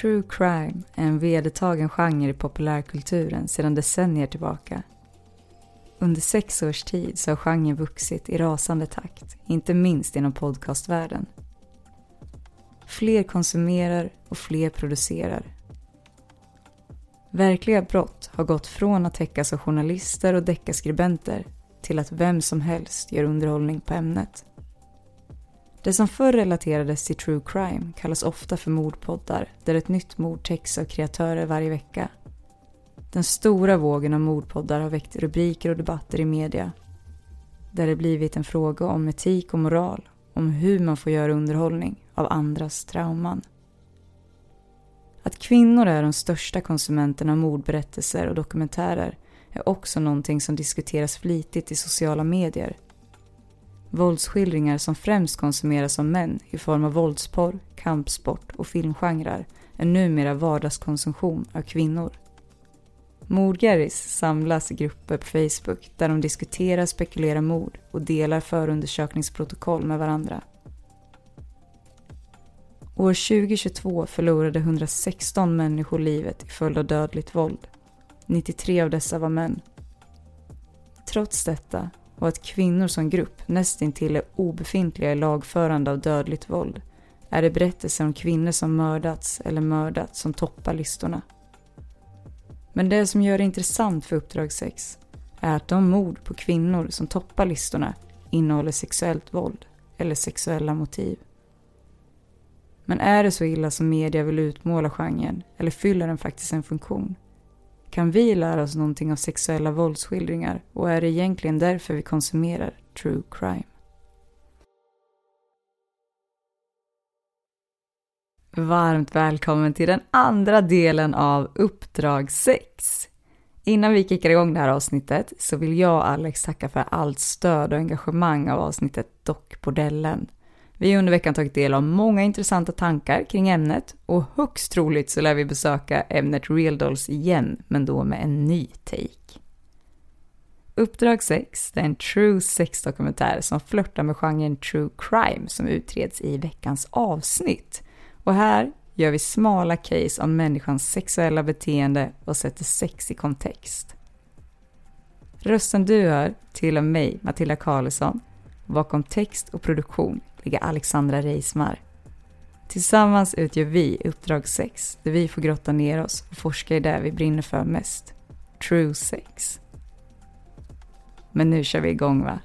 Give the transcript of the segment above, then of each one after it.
True crime är en vedertagen genre i populärkulturen sedan decennier tillbaka. Under sex års tid så har genren vuxit i rasande takt, inte minst inom podcastvärlden. Fler konsumerar och fler producerar. Verkliga brott har gått från att täckas av journalister och deckarskribenter till att vem som helst gör underhållning på ämnet. Det som förr relaterades till true crime kallas ofta för mordpoddar där ett nytt mord täcks av kreatörer varje vecka. Den stora vågen av mordpoddar har väckt rubriker och debatter i media. Där det blivit en fråga om etik och moral, om hur man får göra underhållning av andras trauman. Att kvinnor är de största konsumenterna av mordberättelser och dokumentärer är också någonting som diskuteras flitigt i sociala medier Våldsskildringar som främst konsumeras av män i form av våldsporr, kampsport och filmgenrer är numera vardagskonsumtion av kvinnor. Mordgarris samlas i grupper på Facebook där de diskuterar, spekulerar mord och delar förundersökningsprotokoll med varandra. År 2022 förlorade 116 människor livet i följd av dödligt våld. 93 av dessa var män. Trots detta och att kvinnor som grupp nästintill är obefintliga i lagförande av dödligt våld är det berättelser om kvinnor som mördats eller mördats som toppar listorna. Men det som gör det intressant för Uppdrag 6 är att de mord på kvinnor som toppar listorna innehåller sexuellt våld eller sexuella motiv. Men är det så illa som media vill utmåla genren eller fyller den faktiskt en funktion? Kan vi lära oss någonting av sexuella våldsskildringar och är det egentligen därför vi konsumerar true crime? Varmt välkommen till den andra delen av Uppdrag 6. Innan vi kickar igång det här avsnittet så vill jag och Alex tacka för allt stöd och engagemang av avsnittet Dockbordellen. Vi har under veckan tagit del av många intressanta tankar kring ämnet och högst troligt så lär vi besöka ämnet Real Dolls igen, men då med en ny take. Uppdrag 6 är en true sex-dokumentär som flörtar med genren true crime som utreds i veckans avsnitt. Och här gör vi smala case om människans sexuella beteende och sätter sex i kontext. Rösten du hör till av mig, Matilda Karlsson, bakom text och produktion ligger Alexandra Reismar. Tillsammans utgör vi Uppdrag 6, där vi får grotta ner oss och forska i det vi brinner för mest. True sex. Men nu kör vi igång va?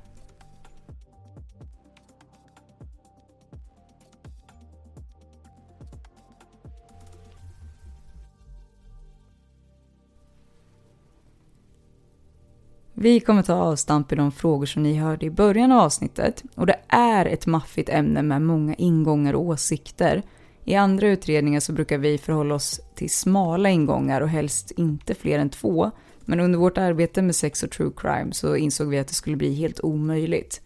Vi kommer ta avstamp i de frågor som ni hörde i början av avsnittet och det är ett maffigt ämne med många ingångar och åsikter. I andra utredningar så brukar vi förhålla oss till smala ingångar och helst inte fler än två. Men under vårt arbete med sex och true crime så insåg vi att det skulle bli helt omöjligt.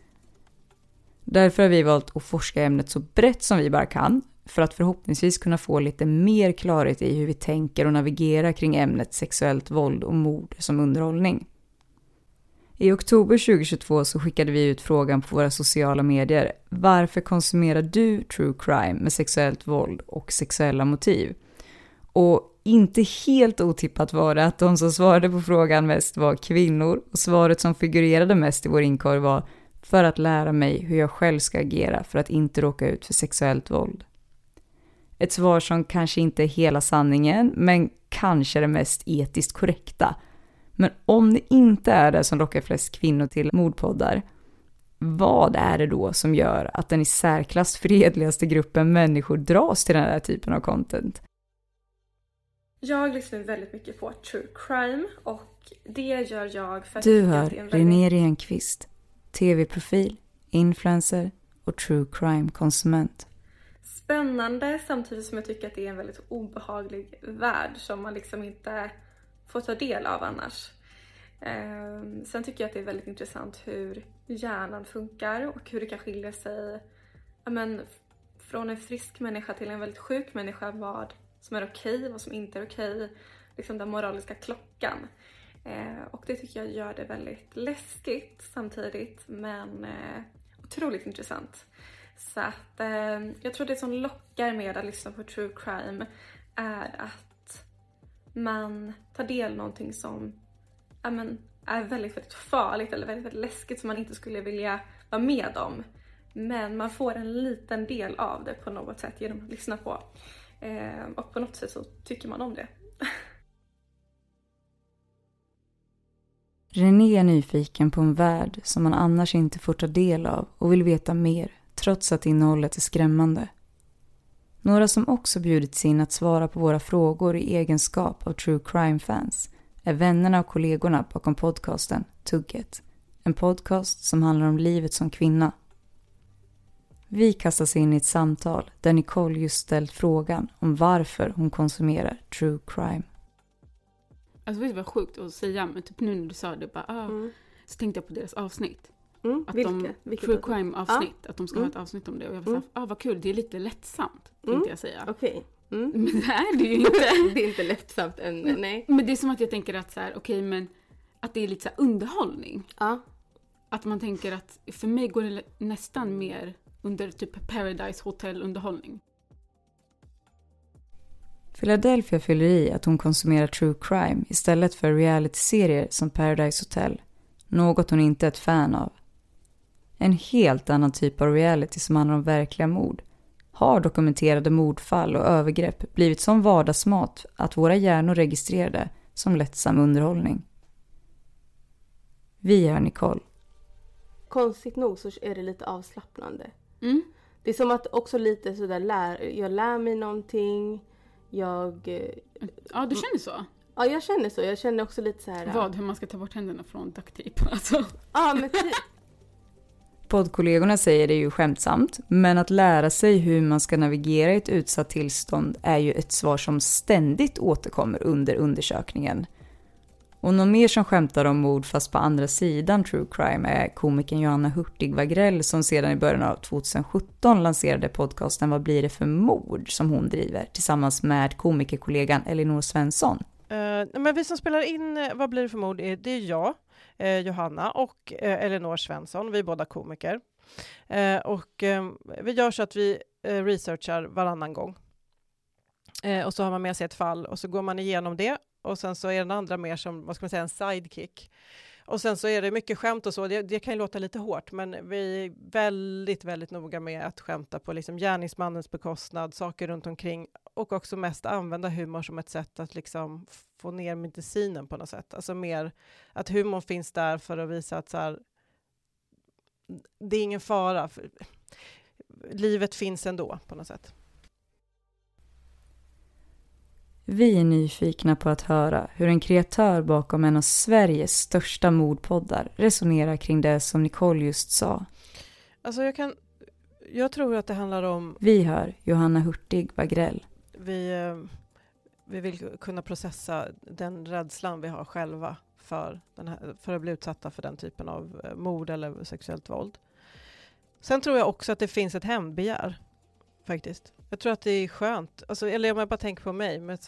Därför har vi valt att forska ämnet så brett som vi bara kan för att förhoppningsvis kunna få lite mer klarhet i hur vi tänker och navigerar kring ämnet sexuellt våld och mord som underhållning. I oktober 2022 så skickade vi ut frågan på våra sociala medier. Varför konsumerar du true crime med sexuellt våld och sexuella motiv? Och inte helt otippat var det att de som svarade på frågan mest var kvinnor och svaret som figurerade mest i vår inkorg var för att lära mig hur jag själv ska agera för att inte råka ut för sexuellt våld. Ett svar som kanske inte är hela sanningen, men kanske det mest etiskt korrekta. Men om det inte är det som lockar flest kvinnor till mordpoddar, vad är det då som gör att den i särklass fredligaste gruppen människor dras till den här typen av content? Jag lyssnar väldigt mycket på true crime och det gör jag för att Du hör en René Renqvist, tv-profil, influencer och true crime-konsument. spännande samtidigt som jag tycker att det är en väldigt obehaglig värld som man liksom inte får ta del av annars. Ehm, sen tycker jag att det är väldigt intressant hur hjärnan funkar och hur det kan skilja sig men, från en frisk människa till en väldigt sjuk människa vad som är okej, vad som inte är okej. Liksom den moraliska klockan. Ehm, och det tycker jag gör det väldigt läskigt samtidigt men eh, otroligt intressant. Så att ehm, jag tror det som lockar med att lyssna på true crime är att man tar del av någonting som ja, men, är väldigt, väldigt farligt eller väldigt, väldigt läskigt som man inte skulle vilja vara med om. Men man får en liten del av det på något sätt genom att lyssna på. Eh, och på något sätt så tycker man om det. René är nyfiken på en värld som man annars inte får ta del av och vill veta mer, trots att innehållet är skrämmande. Några som också bjudits in att svara på våra frågor i egenskap av true crime-fans är vännerna och kollegorna bakom podcasten Tugget. En podcast som handlar om livet som kvinna. Vi kastas in i ett samtal där Nicole just ställt frågan om varför hon konsumerar true crime. Alltså vet du vad sjukt att säga, men typ nu när du sa det, bara, ah, Mm. så tänkte jag på deras avsnitt. Mm. Att Vilka? de, Vilka true crime avsnitt, att de ska Mm. ha ett avsnitt om det. Och jag var Mm. såhär, ah vad kul, det är lite lättsamt, tänkte Mm. jag säga. Okej. Mm. Men det är det ju inte. det är inte lättsamt än, nej. men det är som att jag tänker att så här, okej men att det är lite så underhållning. Ja. Att man tänker att för mig går det nästan mer under typ Paradise Hotel underhållning. Philadelphia fyller i att hon konsumerar true crime istället för realityserier som Paradise Hotel. Något hon inte är ett fan av. En helt annan typ av reality som handlar om verkliga mord. Har dokumenterade mordfall och övergrepp blivit som vardagsmat att våra hjärnor registrerar det som lättsam underhållning. Vi är Nicole. Konstigt nog så är det lite avslappnande. Mm. Det är som att också lite sådär lär, jag lär mig någonting. Jag, Ja, du känner så? ja jag känner så. Jag känner också lite så här. Vad? Hur man ska ta bort händerna från duct tape? Alltså. Ja men typ. Poddkollegorna säger det ju skämtsamt, men att lära sig hur man ska navigera i ett utsatt tillstånd är ju ett svar som ständigt återkommer under undersökningen. Och någon mer som skämtar om mord fast på andra sidan true crime är komikern Johanna Hurtig Wagrell som sedan i början av 2017 lanserade podcasten Vad blir det för mord som hon driver tillsammans med komikerkollegan Elinor Svensson. Uh, men vi som spelar in eh, Vad blir det för mord? Är, det är jag, eh, Johanna och eh, Elinor Svensson. Vi är båda komiker. Eh, och eh, vi gör så att vi eh, researchar varannan gång. Eh, och så har man med sig ett fall och så går man igenom det och sen så är den andra mer som, vad ska man säga, en sidekick. Och sen så är det mycket skämt och så, det, det kan ju låta lite hårt, men vi är väldigt, väldigt noga med att skämta på liksom gärningsmannens bekostnad, saker runt omkring och också mest använda humor som ett sätt att liksom få ner medicinen på något sätt. Alltså mer att humorn finns där för att visa att så här, det är ingen fara. För, livet finns ändå på något sätt. Vi är nyfikna på att höra hur en kreatör bakom en av Sveriges största mordpoddar resonerar kring det som Nicole just sa. Alltså jag kan... Jag tror att det handlar om... Vi hör Johanna Hurtig Wagrell. Vi, eh, vi vill kunna processa den rädslan vi har själva för, här, för att bli utsatta för den typen av eh, mord eller sexuellt våld. Sen tror jag också att det finns ett hämndbegär. Faktiskt. Jag tror att det är skönt. Alltså, eller om jag bara tänker på mig med,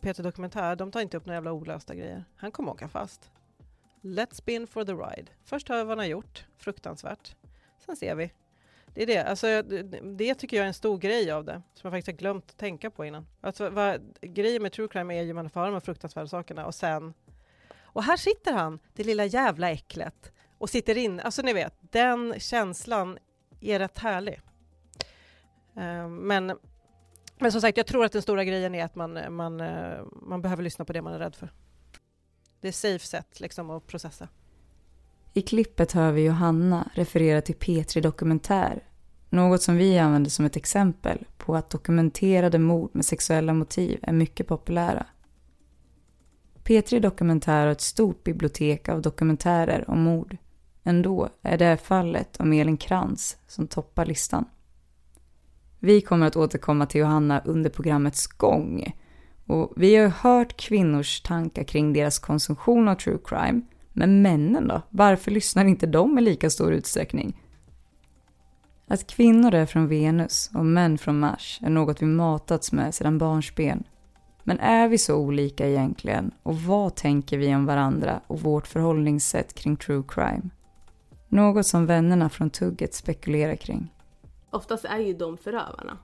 Peter Dokumentär. De tar inte upp några jävla olösta grejer. Han kommer åka fast. Let's spin for the ride. Först hör vi vad han har gjort. Fruktansvärt. Sen ser vi. Det är det. Alltså, det tycker jag är en stor grej av det, som jag faktiskt har glömt att tänka på innan. Alltså, vad, grejen med true crime är ju att man får höra de fruktansvärda sakerna och sen... Och här sitter han, det lilla jävla äcklet, och sitter in. Alltså ni vet, den känslan är rätt härlig. Eh, men, men som sagt, jag tror att den stora grejen är att man, man, eh, man behöver lyssna på det man är rädd för. Det är safe sätt liksom att processa. I klippet hör vi Johanna referera till Petri Dokumentär. Något som vi använder som ett exempel på att dokumenterade mord med sexuella motiv är mycket populära. Petri Dokumentär har ett stort bibliotek av dokumentärer om mord. Ändå är det fallet om Elin Krantz som toppar listan. Vi kommer att återkomma till Johanna under programmets gång. Och vi har hört kvinnors tankar kring deras konsumtion av true crime men männen då? Varför lyssnar inte de i lika stor utsträckning? Att kvinnor är från Venus och män från Mars är något vi matats med sedan barnsben. Men är vi så olika egentligen? Och vad tänker vi om varandra och vårt förhållningssätt kring true crime? Något som vännerna från tugget spekulerar kring. Oftast är ju de förövarna.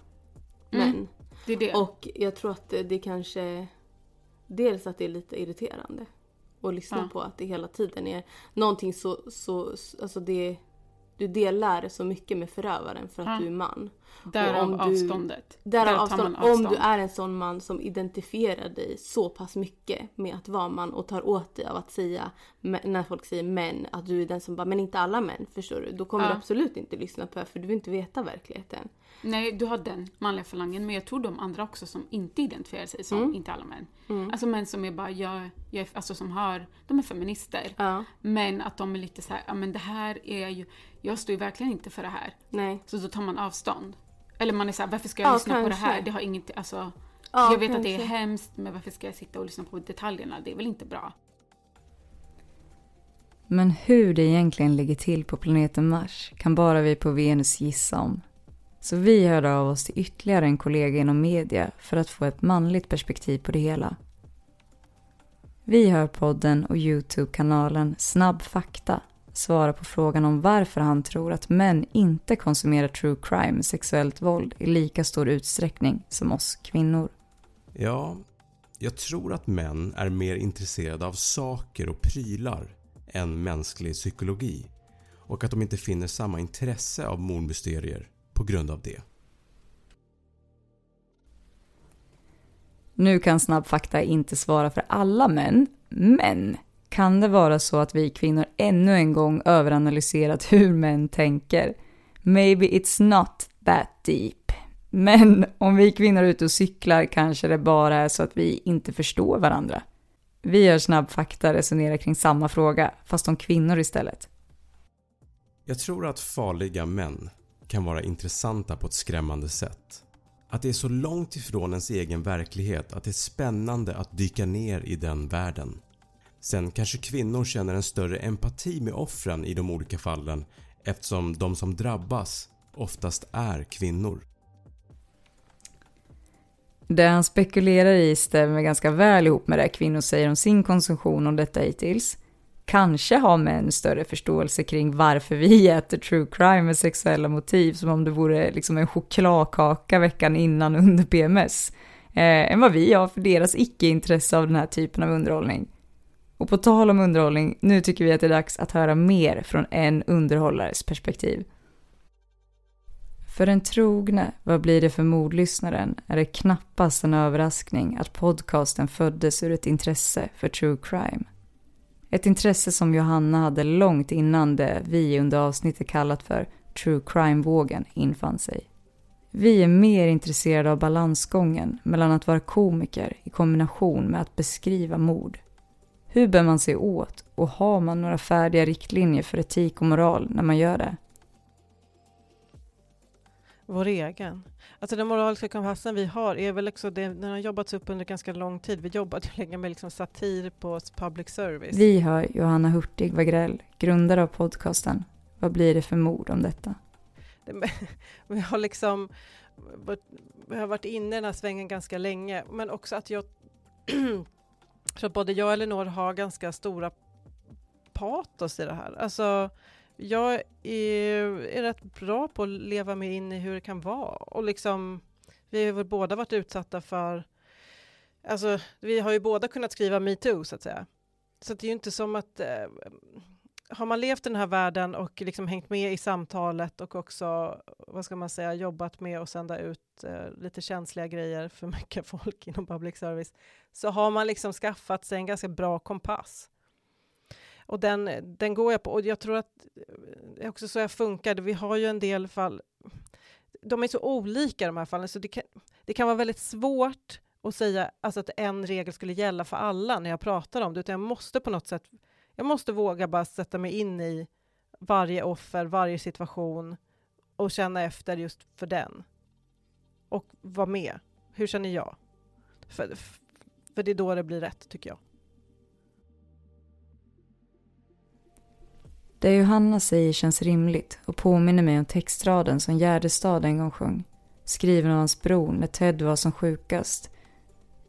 Mm. Det är det. Och jag tror att det kanske... Dels att det är lite irriterande och lyssna Ja. på att det hela tiden är någonting så, så alltså det, du delar så mycket med förövaren för att Ja. du är man. Därav om du- avståndet. Därav Där avstånd, avstånd. om du är en sån man som identifierar dig så pass mycket med att vara man och tar åt dig av att säga, när folk säger män, att du är den som bara, men inte alla män, förstår du? Då kommer Ja. du absolut inte lyssna på det för du vill inte veta verkligheten. Nej, du har den manliga falangen, men jag tror de andra också som inte identifierar sig som, Mm. inte alla män. Mm. Alltså män som är bara, jag, jag är, alltså som har, de är feminister. Ja. Men att de är lite så här, ja men det här är ju, jag står ju verkligen inte för det här. Nej. Så då tar man avstånd. Eller man är så här, varför ska jag Ja, lyssna på det kanske. här? Det har inget, alltså. Ja, jag vet att det är kanske. hemskt, men varför ska jag sitta och lyssna på detaljerna? Det är väl inte bra? Men hur det egentligen ligger till på planeten Mars kan bara vi på Venus gissa om. Så vi hörde av oss till ytterligare en kollega inom media för att få ett manligt perspektiv på det hela. Vi hör podden och Youtube-kanalen Snabb Fakta svara på frågan om varför han tror att män inte konsumerar true crime, sexuellt våld i lika stor utsträckning som oss kvinnor. Ja, jag tror att män är mer intresserade av saker och prylar än mänsklig psykologi och att de inte finner samma intresse av mordmysterier på grund av det. Nu kan snabb fakta inte svara för alla män, men kan det vara så att vi kvinnor ännu en gång överanalyserat hur män tänker? Maybe it's not that deep. Men om vi kvinnor är ute och cyklar kanske det bara är så att vi inte förstår varandra. Vi gör snabb fakta resonerar kring samma fråga, fast om kvinnor istället. Jag tror att farliga män kan vara intressanta på ett skrämmande sätt. Att det är så långt ifrån ens egen verklighet att det är spännande att dyka ner i den världen. Sen kanske kvinnor känner en större empati med offren i de olika fallen eftersom de som drabbas oftast är kvinnor. Det han spekulerar i stämmer ganska väl ihop med det kvinnor säger om sin konsumtion om detta hittills. Kanske har män större förståelse kring varför vi äter true crime med sexuella motiv som om det vore liksom en chokladkaka veckan innan under PMS. Eh, än vad vi har för deras icke-intresse av den här typen av underhållning. Och på tal om underhållning, nu tycker vi att det är dags att höra mer från en underhållares perspektiv. För den trogne, vad blir det för mordlyssnaren, är det knappast en överraskning att podcasten föddes ur ett intresse för true crime. Ett intresse som Johanna hade långt innan det vi under avsnittet kallat för true crime-vågen infann sig. Vi är mer intresserade av balansgången mellan att vara komiker i kombination med att beskriva mord. Hur bär man sig åt och har man några färdiga riktlinjer för etik och moral när man gör det? Vår egen. Alltså den moraliska kompassen vi har är väl också, det, den har jobbats upp under ganska lång tid. Vi jobbade länge med liksom satir på public service. Vi hör Johanna Hurtig Wagrell, grundare av podcasten. Vad blir det för mord om detta? Vi har liksom vi har varit inne i den här svängen ganska länge, men också att jag Så att både jag och Elinor har ganska stora patos i det här. Alltså, jag är, är rätt bra på att leva mig in i hur det kan vara och liksom vi har väl båda varit utsatta för Alltså, vi har ju båda kunnat skriva metoo så att säga. Så det är ju inte som att eh, har man levt i den här världen och liksom hängt med i samtalet och också, vad ska man säga, jobbat med att sända ut eh, lite känsliga grejer för mycket folk inom public service, så har man liksom skaffat sig en ganska bra kompass. Och den, den går jag på, och jag tror att eh, det är också så jag funkar. Vi har ju en del fall, de är så olika de här fallen, så det kan, det kan vara väldigt svårt att säga alltså att en regel skulle gälla för alla när jag pratar om det, utan jag måste på något sätt jag måste våga bara sätta mig in i varje offer, varje situation och känna efter just för den. Och vara med. Hur känner jag? För, för det är då det blir rätt, tycker jag. Det Johanna säger känns rimligt och påminner mig om textraden som Gärdestad en gång sjöng. Skriven av hans bror när Ted var som sjukast.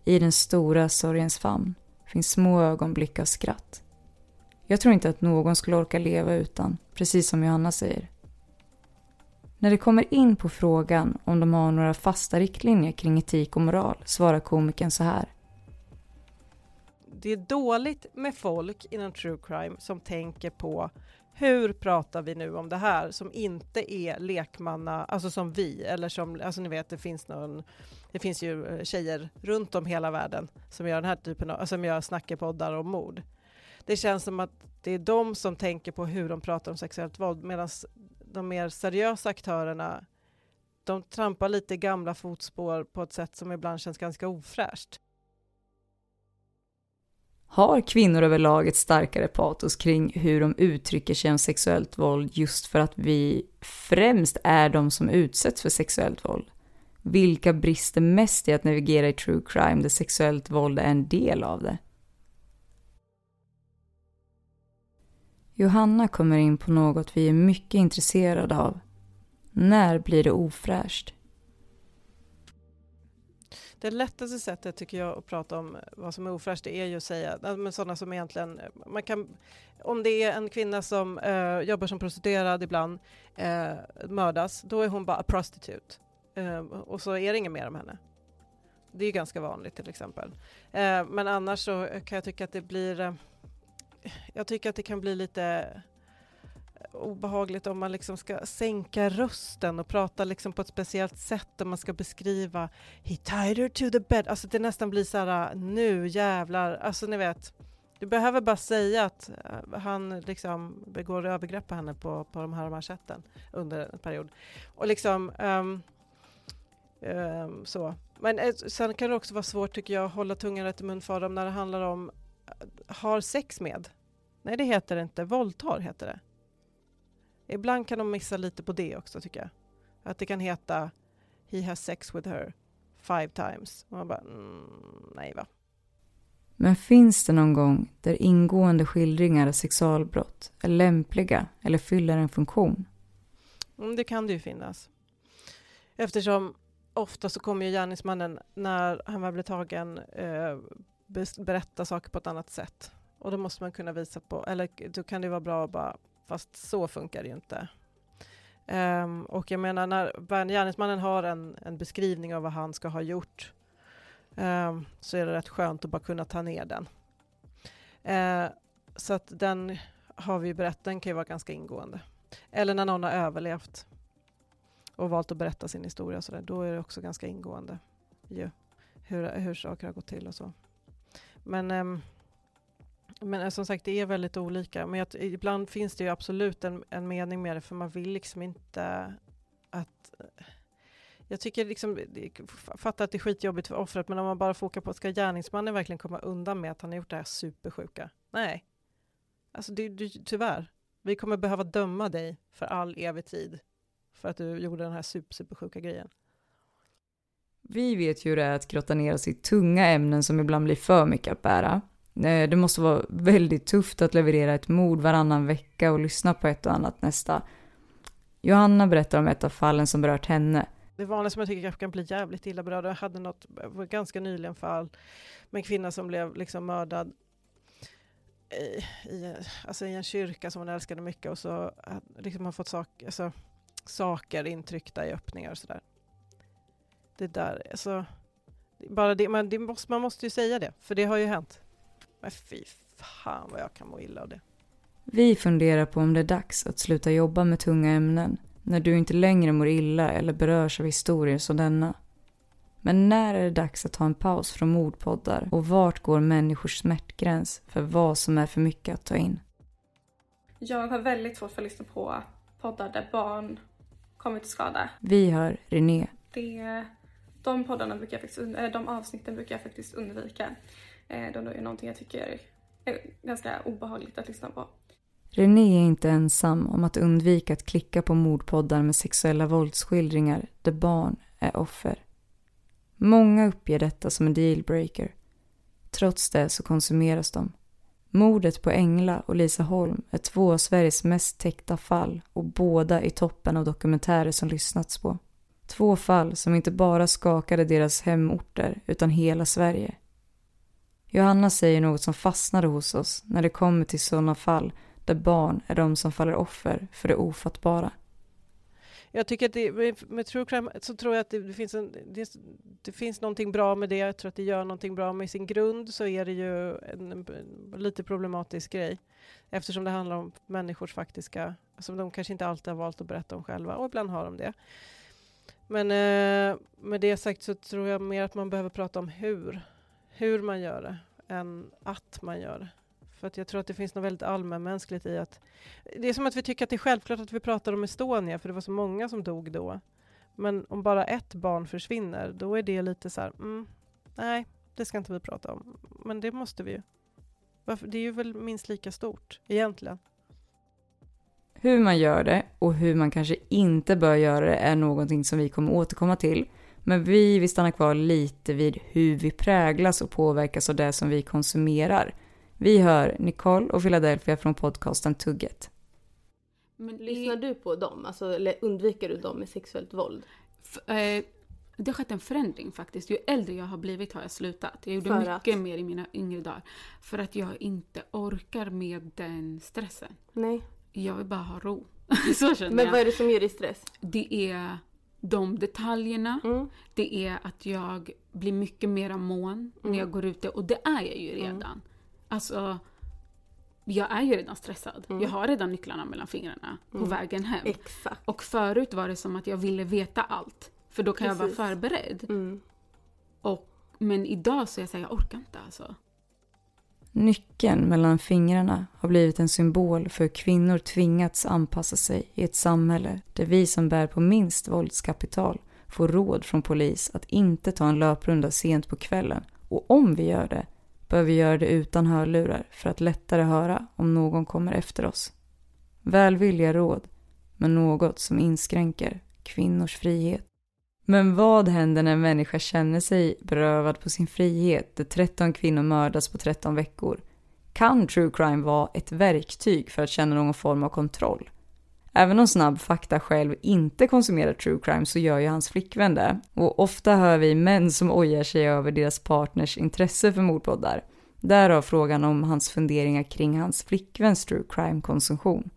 I den stora sorgens famn finns små ögonblick av skratt. Jag tror inte att någon skulle orka leva utan, precis som Johanna säger. När det kommer in på frågan om de har några fasta riktlinjer kring etik och moral svarar komikern så här. Det är dåligt med folk inom true crime som tänker på hur pratar vi nu om det här som inte är lekmanna, alltså som vi, eller som, alltså ni vet det finns någon, det finns ju eh, tjejer runt om hela världen som gör den här typen av, som gör snackepoddar om mord det känns som att det är de som tänker på hur de pratar om sexuellt våld medan de mer seriösa aktörerna de trampar lite i gamla fotspår på ett sätt som ibland känns ganska ofräscht. Har kvinnor överlag ett starkare patos kring hur de uttrycker sig om sexuellt våld just för att vi främst är de som utsätts för sexuellt våld? Vilka brister mest i att navigera i true crime där sexuellt våld är en del av det? Johanna kommer in på något vi är mycket intresserade av. När blir det ofräscht? Det lättaste sättet tycker jag att prata om vad som är ofräscht är ju att säga, men sådana som egentligen, man kan, om det är en kvinna som eh, jobbar som prostituerad ibland, eh, mördas, då är hon bara a prostitute. Eh, och så är det inget mer om henne. Det är ganska vanligt till exempel. Eh, men annars så kan jag tycka att det blir eh, jag tycker att det kan bli lite eh, obehagligt om man liksom ska sänka rösten och prata liksom på ett speciellt sätt om man ska beskriva He tied her to the bed. Alltså det nästan blir så här ah, nu jävlar, alltså ni vet. Du behöver bara säga att eh, han liksom begår övergrepp på henne på, på de här manschetten under en period. Och liksom um, um, så. Men eh, sen kan det också vara svårt tycker jag att hålla tungan rätt i mun för dem när det handlar om eh, har sex med. Nej, det heter det inte. Våldtar heter det. Ibland kan de missa lite på det också tycker jag. Att det kan heta He has sex with her five times. Och man bara, mm, nej va. Men finns det någon gång där ingående skildringar av sexualbrott är lämpliga eller fyller en funktion? Mm, det kan det ju finnas. Eftersom ofta så kommer ju gärningsmannen när han väl blir tagen eh, berätta saker på ett annat sätt. Och då måste man kunna visa på, eller då kan det vara bra att bara, fast så funkar det ju inte. Um, och jag menar när gärningsmannen har en, en beskrivning av vad han ska ha gjort um, så är det rätt skönt att bara kunna ta ner den. Uh, så att den har vi berättat, den kan ju vara ganska ingående. Eller när någon har överlevt och valt att berätta sin historia, så där, då är det också ganska ingående ju, hur, hur saker har gått till och så. Men um, men eh, som sagt, det är väldigt olika. Men jag, ibland finns det ju absolut en, en mening med det, för man vill liksom inte att... Eh, jag tycker liksom, fattar att det är skitjobbigt för offret, men om man bara fokar på, ska gärningsmannen verkligen komma undan med att han har gjort det här supersjuka? Nej. Alltså det, det, tyvärr. Vi kommer behöva döma dig för all evig tid för att du gjorde den här super, supersjuka grejen. Vi vet ju hur det är att grotta ner sig i tunga ämnen som ibland blir för mycket att bära. Eh, det måste vara väldigt tufft att leverera ett mord varannan vecka och lyssna på ett och annat nästa. Johanna berättar om ett av fallen som berört henne. Det vanliga som jag tycker kan bli jävligt illa berörd, jag hade något ganska nyligen fall med en kvinna som blev liksom mördad i, i, alltså i en kyrka som hon älskade mycket och så liksom har fått sak, alltså, saker intryckta i öppningar och sådär. Det där, alltså, bara det, man, det måste, man måste ju säga det, för det har ju hänt. Men fy fan vad jag kan må illa av det. Vi funderar på om det är dags att sluta jobba med tunga ämnen när du inte längre mår illa eller berörs av historier som denna. Men när är det dags att ta en paus från mordpoddar och vart går människors smärtgräns för vad som är för mycket att ta in? Jag har väldigt svårt för att lyssna på poddar där barn kommer till skada. Vi hör René. Det, de poddarna brukar jag faktiskt, de avsnitten brukar jag faktiskt undvika. Eh, det de är någonting jag tycker är ganska obehagligt att lyssna på. René är inte ensam om att undvika att klicka på mordpoddar med sexuella våldsskildringar där barn är offer. Många uppger detta som en dealbreaker. Trots det så konsumeras de. Mordet på Engla och Lisa Holm är två av Sveriges mest täckta fall och båda i toppen av dokumentärer som lyssnats på. Två fall som inte bara skakade deras hemorter utan hela Sverige. Johanna säger något som fastnade hos oss när det kommer till sådana fall där barn är de som faller offer för det ofattbara. Jag tycker att det, med, true crime så tror jag att det, det finns en, det, det, finns någonting bra med det. Jag tror att det gör någonting bra med sin grund så är det ju en, en, en lite problematisk grej. Eftersom det handlar om människors faktiska, som de kanske inte alltid har valt att berätta om själva och ibland har de det. Men eh, med det sagt så tror jag mer att man behöver prata om hur, hur man gör det än att man gör det. För att jag tror att det finns något väldigt allmänmänskligt i att... Det är som att vi tycker att det är självklart att vi pratar om Estonia, för det var så många som dog då. Men om bara ett barn försvinner, då är det lite så här, mm, nej, det ska inte vi prata om. Men det måste vi ju. Det är ju väl minst lika stort, egentligen. Hur man gör det och hur man kanske inte bör göra det är någonting som vi kommer återkomma till. Men vi vill stanna kvar lite vid hur vi präglas och påverkas av det som vi konsumerar. Vi hör Nicole och Philadelphia från podcasten Tugget. Men lyssnar du på dem? Alltså, eller undviker du dem med sexuellt våld? F eh, det har skett en förändring faktiskt. Ju äldre jag har blivit har jag slutat. Jag gjorde För mycket att... mer i mina yngre dagar. För att jag inte orkar med den stressen. Nej. Jag vill bara ha ro. Så känner Men vad är det som ger dig stress? Det är de detaljerna. Mm. Det är att jag blir mycket mer mån mm. när jag går ute. Och det är jag ju redan. Mm. Alltså, jag är ju redan stressad. Mm. Jag har redan nycklarna mellan fingrarna på mm. vägen hem. Exakt. Och förut var det som att jag ville veta allt. För då kan Precis. jag vara förberedd. Mm. Och, men idag så är jag såhär, jag orkar inte alltså. Nyckeln mellan fingrarna har blivit en symbol för hur kvinnor tvingats anpassa sig i ett samhälle där vi som bär på minst våldskapital får råd från polis att inte ta en löprunda sent på kvällen och om vi gör det bör vi göra det utan hörlurar för att lättare höra om någon kommer efter oss. Välvilliga råd, men något som inskränker kvinnors frihet. Men vad händer när en människa känner sig berövad på sin frihet där 13 kvinnor mördas på 13 veckor? Kan true crime vara ett verktyg för att känna någon form av kontroll? Även om Snabb Fakta själv inte konsumerar true crime så gör ju hans flickvän det. Och ofta hör vi män som ojar sig över deras partners intresse för mordpoddar. Därav frågan om hans funderingar kring hans flickväns true crime-konsumtion.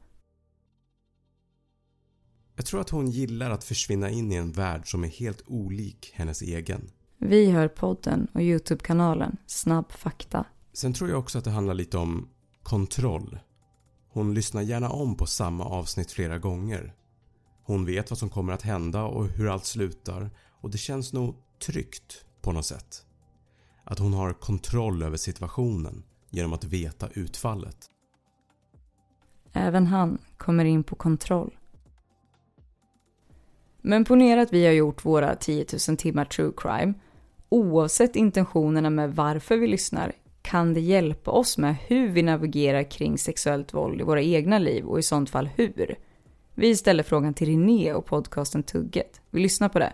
Jag tror att hon gillar att försvinna in i en värld som är helt olik hennes egen. Vi hör podden och Youtube-kanalen Snabb Fakta. Sen tror jag också att det handlar lite om kontroll. Hon lyssnar gärna om på samma avsnitt flera gånger. Hon vet vad som kommer att hända och hur allt slutar och det känns nog tryggt på något sätt. Att hon har kontroll över situationen genom att veta utfallet. Även han kommer in på kontroll. Men ponera att vi har gjort våra 10 000 timmar true crime. Oavsett intentionerna med varför vi lyssnar kan det hjälpa oss med hur vi navigerar kring sexuellt våld i våra egna liv och i sånt fall hur. Vi ställer frågan till René och podcasten Tugget. Vi lyssnar på det.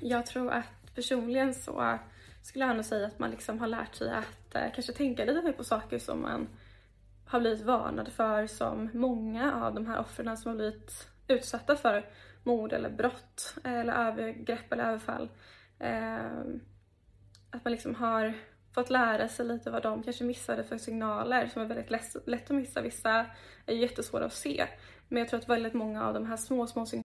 Jag tror att personligen så skulle jag nog säga att man liksom har lärt sig att eh, kanske tänka lite mer på saker som man har blivit varnad för som många av de här offren som har blivit utsatta för mord eller brott eller övergrepp eller överfall. Eh, att man liksom har fått lära sig lite vad de kanske missade för signaler som är väldigt lätt, lätt att missa. Vissa är jättesvåra att se. Men jag tror att väldigt många av de här små, små signalerna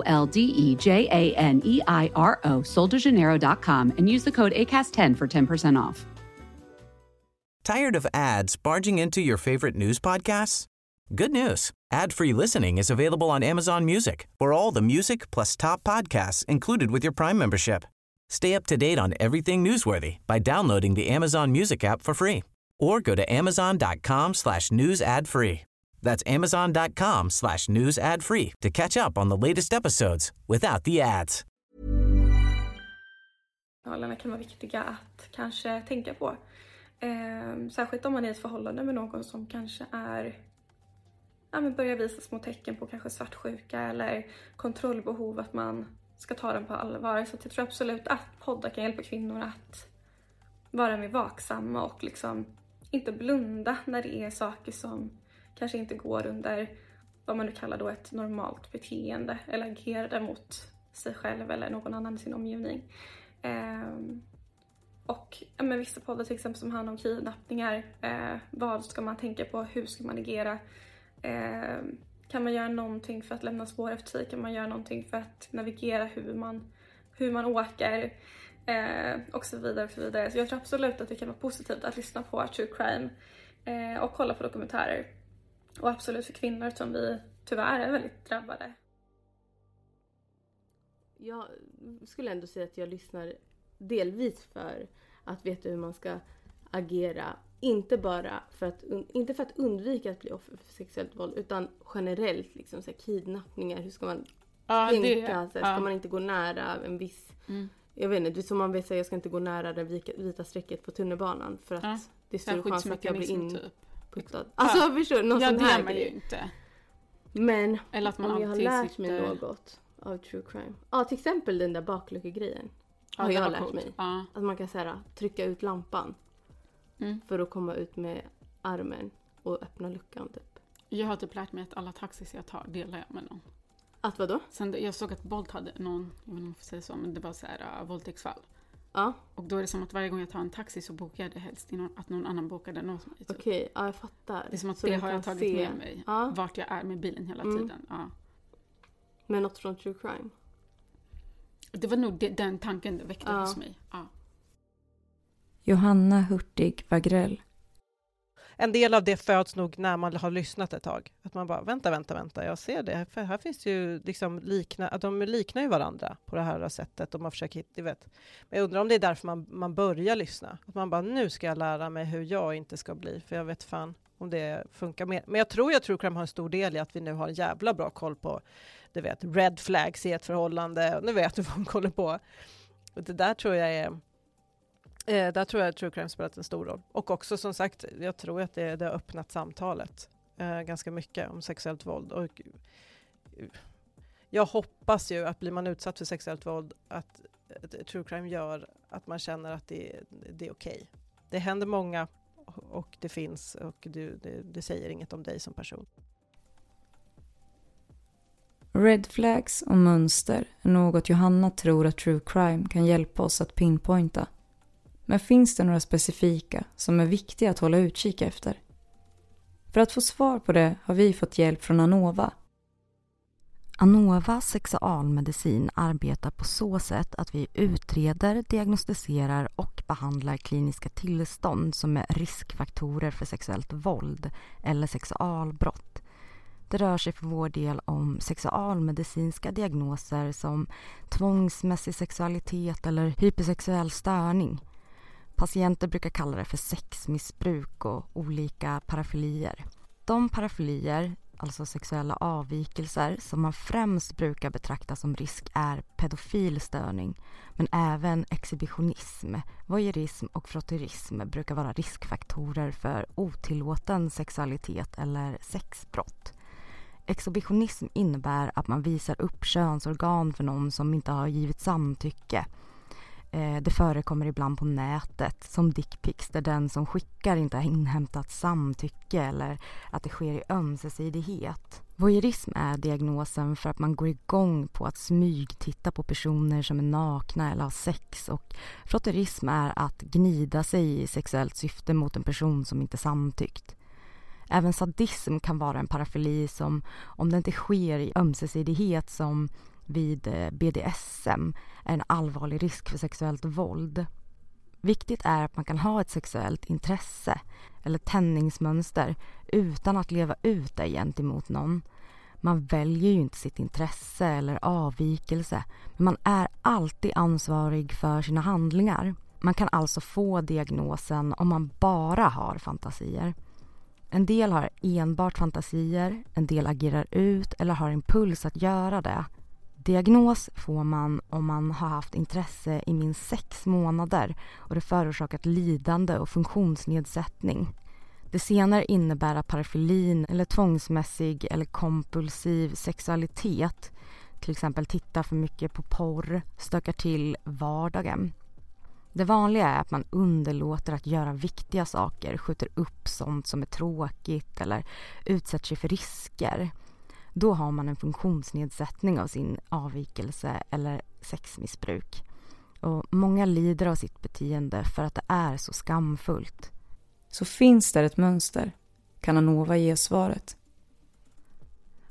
L D E J A N E I R O, soldejaneiro.com, and use the code ACAST10 for 10% off. Tired of ads barging into your favorite news podcasts? Good news. Ad-free listening is available on Amazon Music for all the music plus top podcasts included with your Prime membership. Stay up to date on everything newsworthy by downloading the Amazon Music app for free or go to amazon.com slash news ad free. That's amazon.com slash news ad free to catch up on the latest episodes without the ads. signalerna kan vara viktiga att kanske tänka på. Eh, särskilt om man är i ett förhållande med någon som kanske är ja, men börjar visa små tecken på kanske svartsjuka eller kontrollbehov, att man ska ta den på allvar. Så jag tror absolut att poddar kan hjälpa kvinnor att vara mer vaksamma och liksom inte blunda när det är saker som kanske inte går under vad man nu kallar då ett normalt beteende eller agerade mot sig själv eller någon annan i sin omgivning. Ehm, och ja, men vissa poddar till exempel som handlar om kidnappningar. Eh, vad ska man tänka på? Hur ska man agera? Eh, kan man göra någonting för att lämna spår efter sig? Kan man göra någonting för att navigera hur man, hur man åker? Eh, och så vidare och så vidare. Så jag tror absolut att det kan vara positivt att lyssna på true crime eh, och kolla på dokumentärer. Och absolut för kvinnor som vi tyvärr är väldigt drabbade. Jag skulle ändå säga att jag lyssnar delvis för att veta hur man ska agera. Inte bara för att, inte för att undvika att bli offer för sexuellt våld utan generellt liksom så här, kidnappningar. Hur ska man Ja, tänka? det- så här, ska ja. man inte gå nära en viss... Mm. Jag vet inte, som man vill säga jag ska inte gå nära det vita, strecket på tunnelbanan för att Ja. det är större chans att jag blir skyddsmekanism, inputtad. Alltså förstår du? Någon ja, sån det här är man ju grej. inte. Men Eller att man om jag har lärt mig sitter- något av true crime. Ja, till exempel den där bakluckegrejen. Ja, har jag lärt coolt. mig. Ja. Att man kan så här, trycka ut lampan. Mm. För att komma ut med armen och öppna luckan typ. Jag har typ lärt mig att alla taxis jag tar delar jag med någon. Att vadå? Sen jag såg att Bolt hade någon, jag vet inte om jag får säga så, men det var så här uh, våldtäktsfall. Ja, Och då är det som att varje gång jag tar en taxi så bokar jag det helst i någon, att någon annan bokar den åt mig. Typ. okej. Ja, jag fattar. Det är som att Så det de har jag tagit se. med mig. Ja, Vart jag är med bilen hela Mm. tiden. Ja. men något från true crime. Det var nog det, den tanken det väckte Ja. hos mig. Ja. Johanna Hurtig Wagrell. En del av det föds nog när man har lyssnat ett tag. Att man bara, vänta, vänta, vänta, jag ser det. För här finns ju liksom likna, att de liknar ju varandra på det här sättet. Och man försöker hitta, vet. Men jag undrar om det är därför man, man börjar lyssna. Att man bara, nu ska jag lära mig hur jag inte ska bli. För jag vet fan om det funkar mer. Men jag tror jag tror Crime har en stor del i att vi nu har en jävla bra koll på, du vet, red flags i ett förhållande. Nu vet du vad de kollar på. Och det där tror jag är Eh, där tror jag att true crime spelat en stor roll. Och också som sagt, jag tror att det, det har öppnat samtalet eh, ganska mycket om sexuellt våld. Och, eh, jag hoppas ju att blir man utsatt för sexuellt våld att, att true crime gör att man känner att det, det är okej. Det händer många och det finns och du, det, det säger inget om dig som person. Red flags och mönster är något Johanna tror att true crime kan hjälpa oss att pinpointa. Men finns det några specifika som är viktiga att hålla utkik efter? För att få svar på det har vi fått hjälp från Anova. Anova sexualmedicin arbetar på så sätt att vi utreder, diagnostiserar och behandlar kliniska tillstånd som är riskfaktorer för sexuellt våld eller sexualbrott. Det rör sig för vår del om sexualmedicinska diagnoser som tvångsmässig sexualitet eller hypersexuell störning. Patienter brukar kalla det för sexmissbruk och olika parafilier. De parafilier alltså sexuella avvikelser, som man främst brukar betrakta som risk är pedofilstörning, men även exhibitionism, voyeurism och frotterism brukar vara riskfaktorer för otillåten sexualitet eller sexbrott. Exhibitionism innebär att man visar upp könsorgan för någon som inte har givit samtycke Eh, det förekommer ibland på nätet som dickpics där den som skickar inte har inhämtat samtycke eller att det sker i ömsesidighet. Voyeurism är diagnosen för att man går igång på att smygtitta på personer som är nakna eller har sex och frotterism är att gnida sig i sexuellt syfte mot en person som inte samtyckt. Även sadism kan vara en parafili som, om det inte sker i ömsesidighet som vid eh, BDSM är en allvarlig risk för sexuellt våld. Viktigt är att man kan ha ett sexuellt intresse eller tändningsmönster utan att leva ut det gentemot någon. Man väljer ju inte sitt intresse eller avvikelse men man är alltid ansvarig för sina handlingar. Man kan alltså få diagnosen om man bara har fantasier. En del har enbart fantasier, en del agerar ut eller har impuls att göra det. Diagnos får man om man har haft intresse i minst sex månader och det förorsakat lidande och funktionsnedsättning. Det senare innebär att parafilin eller tvångsmässig eller kompulsiv sexualitet till exempel titta för mycket på porr, stökar till vardagen. Det vanliga är att man underlåter att göra viktiga saker, skjuter upp sånt som är tråkigt eller utsätter sig för risker då har man en funktionsnedsättning av sin avvikelse eller sexmissbruk. Och många lider av sitt beteende för att det är så skamfullt. Så finns där ett mönster? Kan Anova ge svaret?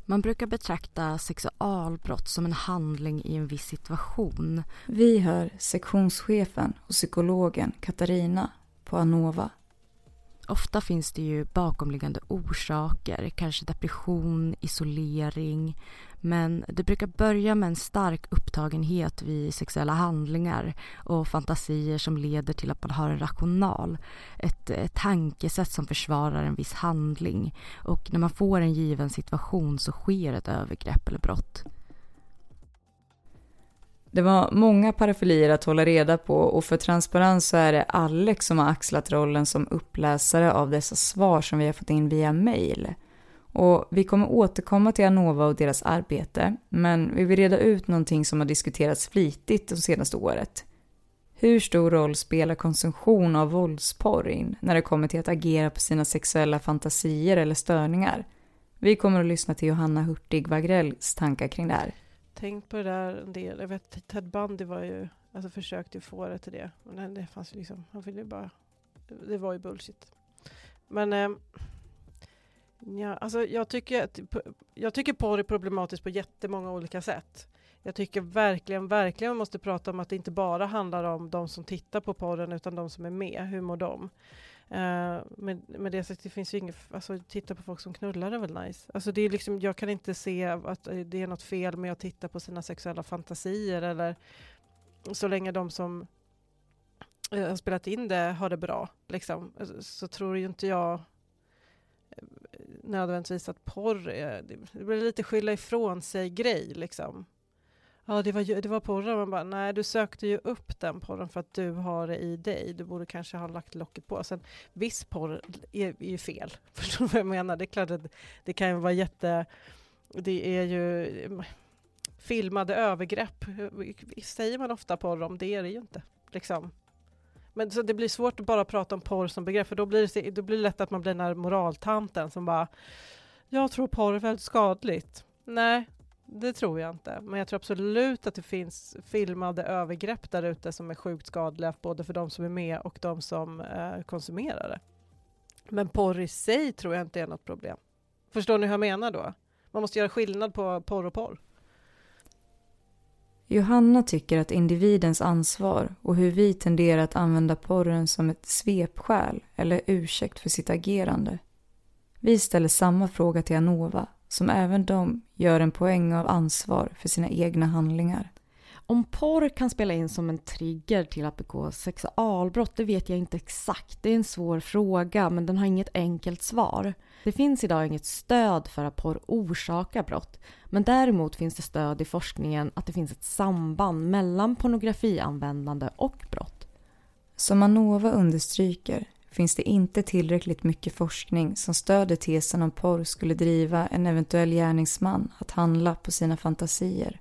Man brukar betrakta sexualbrott som en handling i en viss situation. Vi hör sektionschefen och psykologen Katarina på Anova Ofta finns det ju bakomliggande orsaker, kanske depression, isolering. Men det brukar börja med en stark upptagenhet vid sexuella handlingar och fantasier som leder till att man har en rational. Ett, ett tankesätt som försvarar en viss handling. Och när man får en given situation så sker ett övergrepp eller brott. Det var många parafilier att hålla reda på och för transparens så är det Alex som har axlat rollen som uppläsare av dessa svar som vi har fått in via mail. Och vi kommer återkomma till Anova och deras arbete, men vi vill reda ut någonting som har diskuterats flitigt de senaste året. Hur stor roll spelar konsumtion av våldsporr in när det kommer till att agera på sina sexuella fantasier eller störningar? Vi kommer att lyssna till Johanna Hurtig Wagrells tankar kring det här tänkt på det där en del. Jag vet Ted Bundy var ju, alltså försökte få det till det. Men det fanns ju liksom, han ville bara, det var ju bullshit. Men eh, ja, alltså jag tycker, att, jag tycker porr är problematiskt på jättemånga olika sätt. Jag tycker verkligen, verkligen man måste prata om att det inte bara handlar om de som tittar på porren utan de som är med. Hur mår de? Eh, uh, med, med det sagt, det finns ju inget, alltså titta på folk som knullar är väl nice. Alltså det är liksom, jag kan inte se att eh, det är något fel med att titta på sina sexuella fantasier eller så länge de som uh, har spelat in det har det bra, liksom, alltså, så tror ju inte jag nödvändigtvis att porr är, det blir lite skylla ifrån sig grej liksom ja det var, det var porren. Man bara, nej du sökte ju upp den porren för att du har det i dig. Du borde kanske ha lagt locket på. Sen viss porr är, är ju fel. Förstår du vad jag menar? Det är klart att det kan ju vara jätte... Det är ju mm, filmade övergrepp. Säger man ofta porr om? Det är det ju inte. Liksom. Men så det blir svårt att bara prata om porr som begrepp, för då blir det, då blir det lätt att man blir den här moraltanten som bara Jag tror porr är väldigt skadligt. Nej, det tror jag inte. Men jag tror absolut att det finns filmade övergrepp där ute som är sjukt skadliga både för de som är med och de som eh, konsumerar det. Men porr i sig tror jag inte är något problem. Förstår ni hur jag menar då? Man måste göra skillnad på porr och porr. Johanna tycker att individens ansvar och hur vi tenderar att använda porren som ett svepskäl eller ursäkt för sitt agerande. Vi ställer samma fråga till Anova som även de gör en poäng av ansvar för sina egna handlingar. Om porr kan spela in som en trigger till att begå sexualbrott, det vet jag inte exakt. Det är en svår fråga, men den har inget enkelt svar. Det finns idag inget stöd för att porr orsakar brott, men däremot finns det stöd i forskningen att det finns ett samband mellan pornografianvändande och brott. Som Anova understryker finns det inte tillräckligt mycket forskning som stöder tesen om porr skulle driva en eventuell gärningsman att handla på sina fantasier.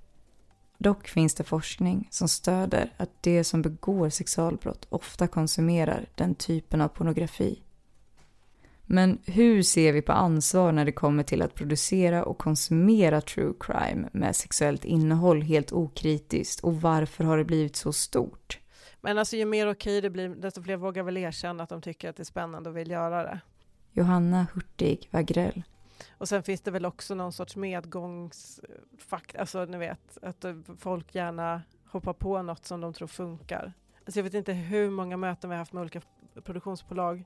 Dock finns det forskning som stöder att de som begår sexualbrott ofta konsumerar den typen av pornografi. Men hur ser vi på ansvar när det kommer till att producera och konsumera true crime med sexuellt innehåll helt okritiskt och varför har det blivit så stort? Men alltså ju mer okej det blir, desto fler vågar väl erkänna att de tycker att det är spännande och vill göra det. Johanna Hurtig Wagrell. Och sen finns det väl också någon sorts medgångsfakt, alltså ni vet, att folk gärna hoppar på något som de tror funkar. Alltså jag vet inte hur många möten vi har haft med olika produktionsbolag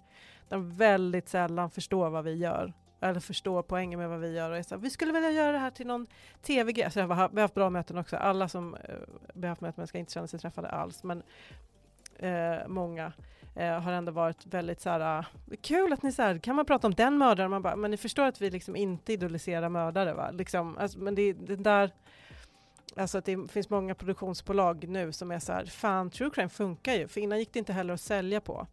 där de väldigt sällan förstår vad vi gör eller förstår poängen med vad vi gör och är så här, vi skulle vilja göra det här till någon tv-grej. Alltså vi har haft bra möten också. Alla som eh, vi har haft möten med ska inte känna sig träffade alls, men eh, många eh, har ändå varit väldigt så här, kul att ni så här, kan man prata om den mördaren? Man bara, men ni förstår att vi liksom inte idoliserar mördare va? Liksom, alltså, men det, det där, alltså att det finns många produktionsbolag nu som är så här, fan true crime funkar ju, för innan gick det inte heller att sälja på.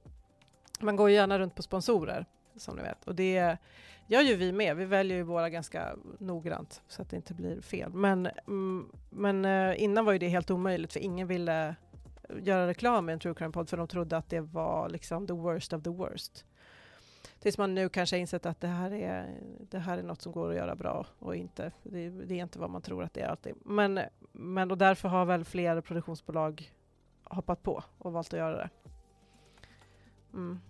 Man går ju gärna runt på sponsorer, som ni vet, och det gör ju vi med. Vi väljer ju våra ganska noggrant så att det inte blir fel. Men, mm, men eh, innan var ju det helt omöjligt för ingen ville eh, göra reklam i en true crime-podd för de trodde att det var liksom the worst of the worst. Tills man nu kanske har insett att det här är, det här är något som går att göra bra och inte, det, det är inte vad man tror att det är alltid. Men, men och därför har väl fler produktionsbolag hoppat på och valt att göra det. Mm.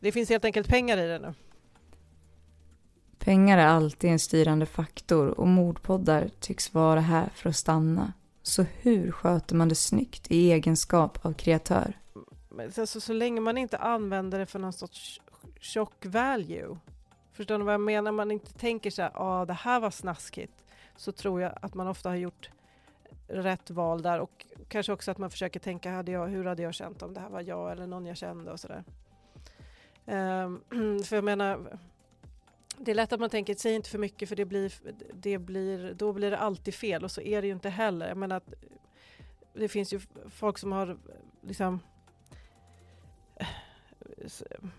Det finns helt enkelt pengar i det nu. Pengar är alltid en styrande faktor och mordpoddar tycks vara här för att stanna. Så hur sköter man det snyggt i egenskap av kreatör? Alltså, så länge man inte använder det för någon sorts shock value. Förstår ni vad jag menar? Man inte tänker så här, ah, det här var snaskigt. Så tror jag att man ofta har gjort rätt val där och kanske också att man försöker tänka, hade jag, hur hade jag känt om det här var jag eller någon jag kände och sådär. Ehm, för jag menar, det är lätt att man tänker, säg inte för mycket för det blir, det blir, då blir det alltid fel och så är det ju inte heller. Jag menar att det finns ju folk som har liksom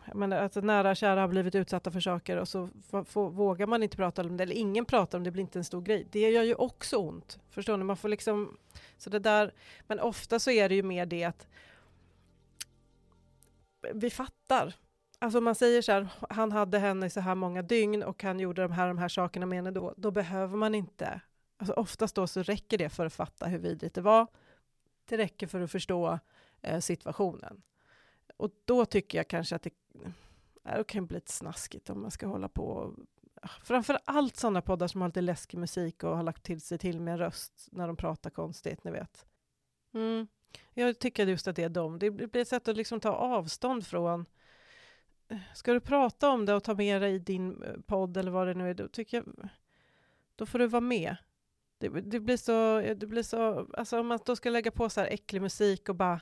jag menar att nära och kära har blivit utsatta för saker och så vågar man inte prata om det, eller ingen pratar om det, det blir inte en stor grej. Det gör ju också ont. Förstår ni? Man får liksom, så det där, men ofta så är det ju mer det att vi fattar Alltså man säger så här, han hade henne i så här många dygn och han gjorde de här, de här sakerna med henne då, då behöver man inte, alltså oftast då så räcker det för att fatta hur vidrigt det var. Det räcker för att förstå eh, situationen. Och då tycker jag kanske att det, det kan bli lite snaskigt om man ska hålla på Framför allt sådana poddar som har lite läskig musik och har lagt till sig till med en röst när de pratar konstigt, ni vet. Mm. Jag tycker just att det är dem. Det blir ett sätt att liksom ta avstånd från ska du prata om det och ta med det i din eh, podd eller vad det nu är, då tycker jag, då får du vara med. Det, det blir så, eh, det blir så, alltså om man då ska lägga på så här äcklig musik och bara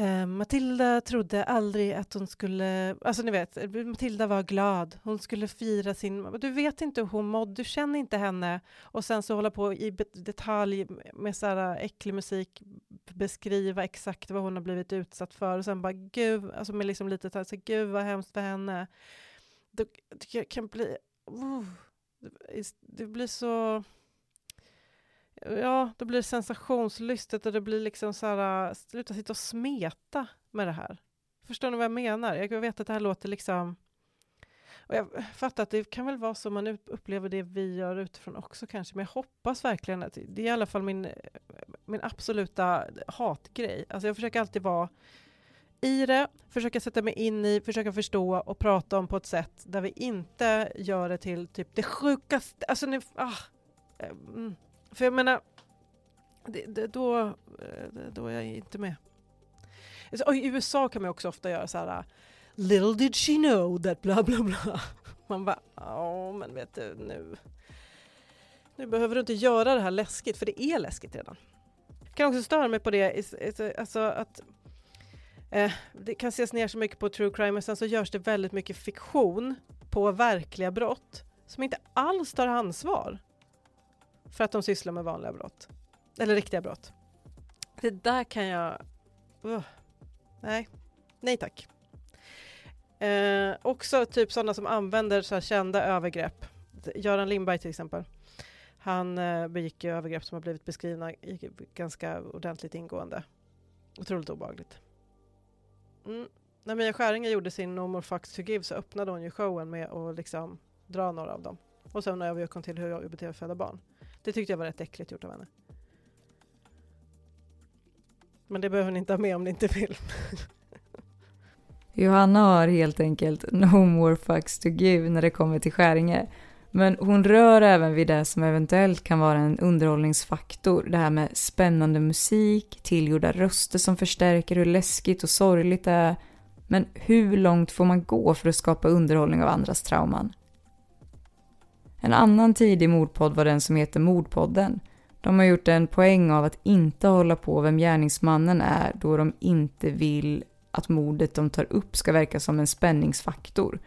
Eh, Matilda trodde aldrig att hon skulle, alltså ni vet, Matilda var glad, hon skulle fira sin, du vet inte hur hon mådde, du känner inte henne. Och sen så hålla på i detalj med så här äh, äcklig musik, beskriva exakt vad hon har blivit utsatt för. Och sen bara gud, alltså med liksom lite så här, gud vad hemskt för henne. Det, det kan bli, uh, det blir så Ja, det blir sensationslystet och det blir liksom så här, äh, sluta sitta och smeta med det här. Förstår ni vad jag menar? Jag vet att det här låter liksom... Och jag fattar att det kan väl vara så man upplever det vi gör utifrån också kanske, men jag hoppas verkligen att det är i alla fall min, min absoluta hatgrej. Alltså jag försöker alltid vara i det, försöka sätta mig in i, försöka förstå och prata om på ett sätt där vi inte gör det till typ det sjukaste, alltså nu, ah, mm. För jag menar, det, det, då, eh, då är jag inte med. Alltså, och I USA kan man också ofta göra så här Little did she know that bla bla bla. Man bara, ja men vet du nu. Nu behöver du inte göra det här läskigt för det är läskigt redan. Jag kan också störa mig på det, alltså att eh, det kan ses ner så mycket på true crime men sen så görs det väldigt mycket fiktion på verkliga brott som inte alls tar ansvar för att de sysslar med vanliga brott. Eller riktiga brott. Det där kan jag... Uh, nej. Nej tack. Eh, också typ sådana som använder så kända övergrepp. Göran Lindberg till exempel. Han eh, begick övergrepp som har blivit beskrivna ganska ordentligt ingående. Otroligt obehagligt. Mm. När Mia Skäringer gjorde sin No More Fucks To Give så öppnade hon ju showen med att liksom dra några av dem. Och sen övergick hon till hur jag beter föda barn. Det tyckte jag var rätt äckligt gjort av henne. Men det behöver ni inte ha med om ni inte vill. Johanna har helt enkelt no more fucks to give när det kommer till Skäringe. Men hon rör även vid det som eventuellt kan vara en underhållningsfaktor. Det här med spännande musik, tillgjorda röster som förstärker hur läskigt och sorgligt det är. Men hur långt får man gå för att skapa underhållning av andras trauman? En annan tidig mordpodd var den som heter Mordpodden. De har gjort en poäng av att inte hålla på vem gärningsmannen är då de inte vill att mordet de tar upp ska verka som en spänningsfaktor.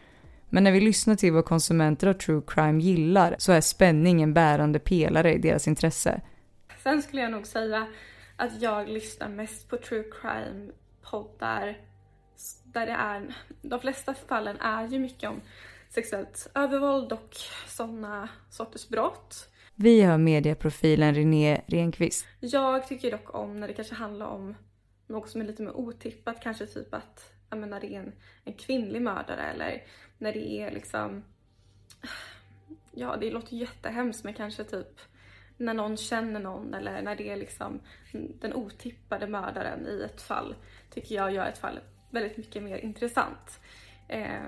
Men när vi lyssnar till vad konsumenter av true crime gillar så är spänning en bärande pelare i deras intresse. Sen skulle jag nog säga att jag lyssnar mest på true crime poddar där det är, de flesta fallen är ju mycket om sexuellt övervåld och sådana sorters brott. Vi har medieprofilen René Renqvist. Jag tycker dock om när det kanske handlar om något som är lite mer otippat, kanske typ att ja, men när det är en, en kvinnlig mördare eller när det är liksom, ja det låter jättehemskt men kanske typ när någon känner någon eller när det är liksom den otippade mördaren i ett fall tycker jag gör ett fall väldigt mycket mer intressant. Eh,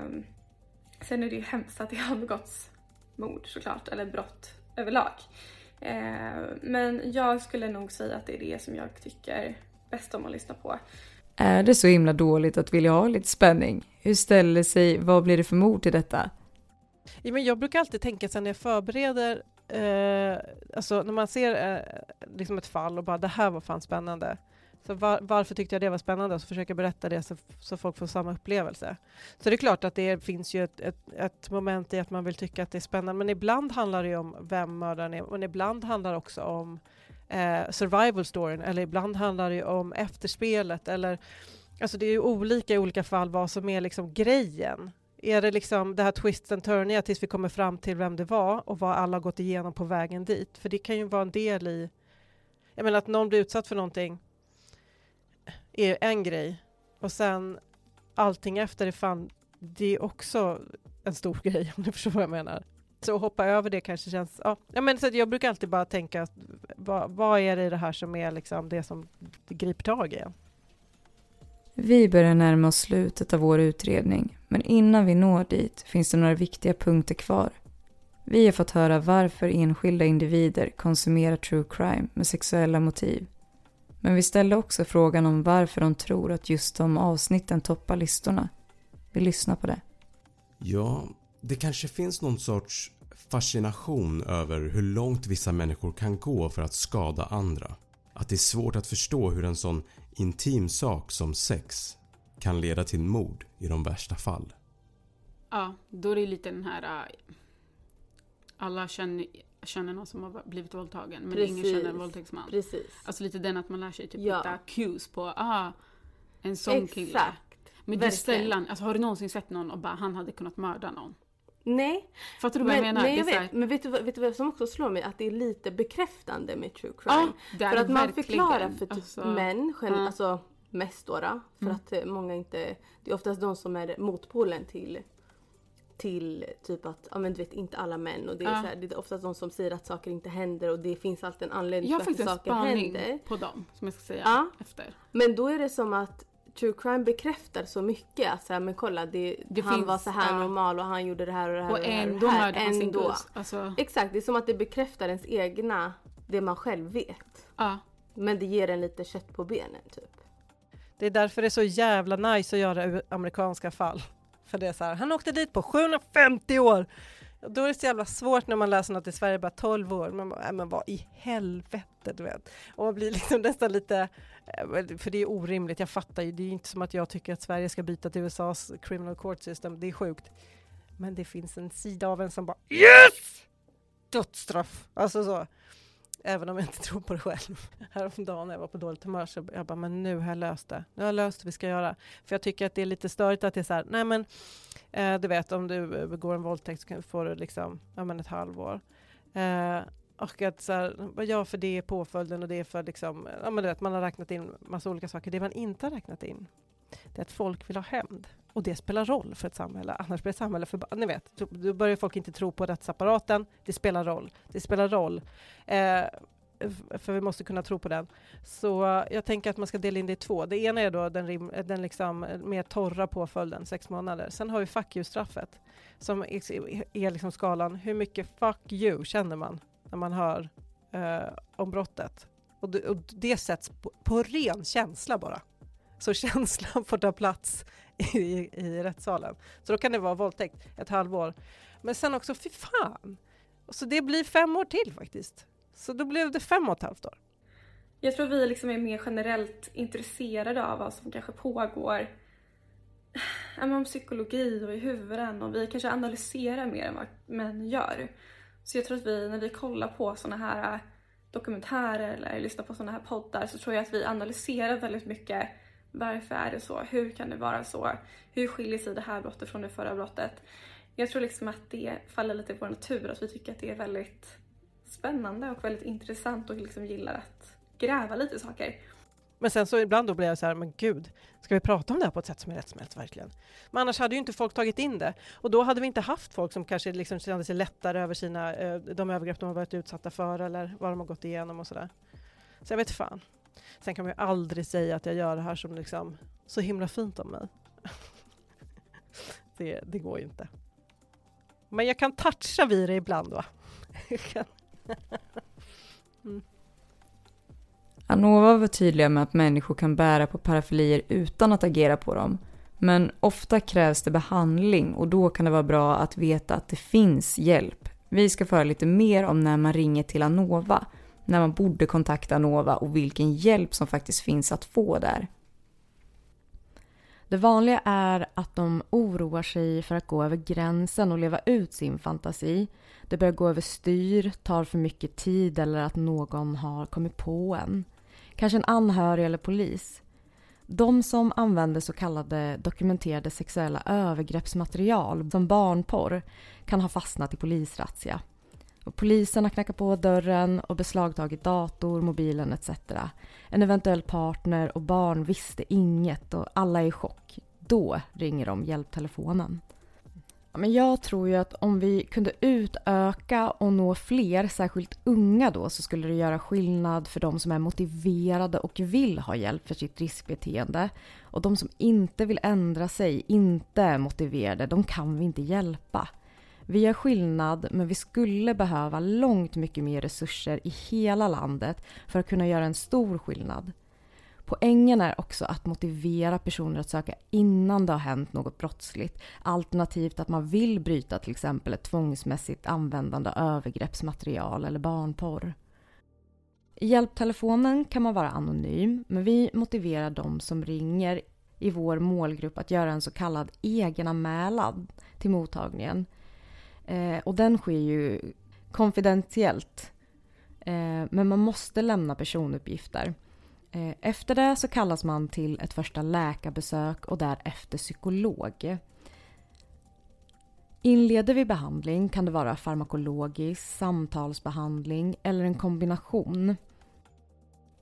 sen är det ju hemskt att det har begåtts mord såklart, eller brott överlag. Eh, men jag skulle nog säga att det är det som jag tycker bäst om att lyssna på. Är det så himla dåligt att vilja ha lite spänning? Hur ställer sig, vad blir det för mord till detta? Ja, men jag brukar alltid tänka så när jag förbereder, eh, alltså när man ser eh, liksom ett fall och bara det här var fan spännande. Så var, varför tyckte jag det var spännande? Och så försöker jag berätta det så, så folk får samma upplevelse. Så det är klart att det finns ju ett, ett, ett, moment i att man vill tycka att det är spännande, men ibland handlar det ju om vem mördaren är, men ibland handlar det också om eh, survival storyn eller ibland handlar det om efterspelet eller Alltså det är ju olika i olika fall vad som är liksom grejen. Är det liksom det här twist and turniga tills vi kommer fram till vem det var och vad alla gått igenom på vägen dit? För det kan ju vara en del i... Jag menar att någon blir utsatt för någonting är en grej och sen allting efter är fan, det är också en stor grej om du förstår vad jag menar. Så att hoppa över det kanske känns... Ja, ja men så jag brukar alltid bara tänka, vad, vad är det i det här som är liksom det som griper tag i en? Vi börjar närma oss slutet av vår utredning, men innan vi når dit finns det några viktiga punkter kvar. Vi har fått höra varför enskilda individer konsumerar true crime med sexuella motiv. Men vi ställde också frågan om varför de tror att just de avsnitten toppar listorna. Vi lyssnar på det. Ja, det kanske finns någon sorts fascination över hur långt vissa människor kan gå för att skada andra. Att det är svårt att förstå hur en sån intim sak som sex kan leda till mord i de värsta fall. Ja, då är det lite den här... Äh, alla känner, känner någon som har blivit våldtagen men Precis. ingen känner en våldtäktsman. Precis. Alltså lite den att man lär sig typ ja. hitta cues på, ah, en sån Exakt. kille. Men det är sällan, alltså har du någonsin sett någon och bara han hade kunnat mörda någon? Nej. Fattar du vad men, jag menar? Nej, jag vet. Men vet du, vet du vad som också slår mig? Att det är lite bekräftande med true crime. Ja, för att man förklarar för typ alltså, män, ja. alltså mest då, då för mm. att eh, många inte, det är oftast de som är motpolen till till typ att, ja men du vet inte alla män och det är, ja. så här, det är oftast de som säger att saker inte händer och det finns alltid en anledning till att saker händer. Jag har faktiskt en spaning på dem som jag ska säga ja. efter. Men då är det som att true crime bekräftar så mycket. Alltså, men kolla, det, det han finns, var så här ja. normal och han gjorde det här och det här och, och, det här. Ändå han sin Alltså. Exakt, det är som att det bekräftar ens egna, det man själv vet. Ja. Men det ger en lite kött på benen typ. Det är därför det är så jävla nice att göra amerikanska fall. För det är så här, han åkte dit på 750 år. Och då är det så jävla svårt när man läser något i Sverige, bara 12 år. Man bara, äh, men vad i helvete, du vet. Och man blir liksom nästan lite, eh, för det är orimligt, jag fattar ju, det är inte som att jag tycker att Sverige ska byta till USAs criminal court system, det är sjukt. Men det finns en sida av en som bara YES! Dödsstraff! Alltså så. Även om jag inte tror på det själv. Häromdagen när jag var på dåligt humör så jag bara, men nu har jag löst det. Nu har jag löst det vi ska göra. För jag tycker att det är lite störigt att det är så här, nej men eh, du vet om du eh, begår en våldtäkt så får du liksom, ja men ett halvår. Eh, och att så här, ja för det är påföljden och det är för liksom, ja men du vet man har räknat in massa olika saker. Det man inte har räknat in, det är att folk vill ha hämnd. Och det spelar roll för ett samhälle, annars blir ett samhälle för... Ni vet, då börjar folk inte tro på rättsapparaten. Det spelar roll. Det spelar roll. Eh, för vi måste kunna tro på den. Så eh, jag tänker att man ska dela in det i två. Det ena är då den, rim, eh, den liksom eh, mer torra påföljden, sex månader. Sen har vi fuck you-straffet, som är, är liksom skalan hur mycket fuck you känner man när man hör eh, om brottet. Och det, och det sätts på, på ren känsla bara. Så känslan får ta plats i, i rättssalen. Så då kan det vara våldtäkt ett halvår. Men sen också, fy fan! Så det blir fem år till faktiskt. Så då blev det fem och ett halvt år. Jag tror vi liksom är mer generellt intresserade av vad som kanske pågår om psykologi och i huvuden och vi kanske analyserar mer än vad män gör. Så jag tror att vi, när vi kollar på sådana här äh, dokumentärer eller lyssnar på sådana här poddar så tror jag att vi analyserar väldigt mycket varför är det så? Hur kan det vara så? Hur skiljer sig det här brottet från det förra brottet? Jag tror liksom att det faller lite i vår natur, att vi tycker att det är väldigt spännande och väldigt intressant och liksom gillar att gräva lite i saker. Men sen så ibland då blir jag så här, men gud, ska vi prata om det här på ett sätt som är rättsmält verkligen? Men annars hade ju inte folk tagit in det. Och då hade vi inte haft folk som kanske liksom kände sig lättare över sina, eh, de övergrepp de har varit utsatta för eller vad de har gått igenom och sådär. Så jag vet fan. Sen kan man ju aldrig säga att jag gör det här som liksom så himla fint om mig. det, det går ju inte. Men jag kan toucha vid det ibland va? mm. Anova var tydliga med att människor kan bära på parafilier utan att agera på dem. Men ofta krävs det behandling och då kan det vara bra att veta att det finns hjälp. Vi ska föra lite mer om när man ringer till Anova när man borde kontakta Nova och vilken hjälp som faktiskt finns att få där. Det vanliga är att de oroar sig för att gå över gränsen och leva ut sin fantasi. Det börjar gå över styr, tar för mycket tid eller att någon har kommit på en. Kanske en anhörig eller polis. De som använder så kallade dokumenterade sexuella övergreppsmaterial som barnporr kan ha fastnat i polisrazzia. Och polisen har knackat på dörren och beslagtagit dator, mobilen etc. En eventuell partner och barn visste inget och alla är i chock. Då ringer de hjälptelefonen. Men jag tror ju att om vi kunde utöka och nå fler, särskilt unga då, så skulle det göra skillnad för de som är motiverade och vill ha hjälp för sitt riskbeteende. Och de som inte vill ändra sig, inte är motiverade, de kan vi inte hjälpa. Vi gör skillnad men vi skulle behöva långt mycket mer resurser i hela landet för att kunna göra en stor skillnad. Poängen är också att motivera personer att söka innan det har hänt något brottsligt. Alternativt att man vill bryta till exempel ett tvångsmässigt användande av övergreppsmaterial eller barnporr. I hjälptelefonen kan man vara anonym men vi motiverar de som ringer i vår målgrupp att göra en så kallad egenanmälan till mottagningen. Eh, och den sker ju konfidentiellt. Eh, men man måste lämna personuppgifter. Eh, efter det så kallas man till ett första läkarbesök och därefter psykolog. Inleder vi behandling kan det vara farmakologisk, samtalsbehandling eller en kombination.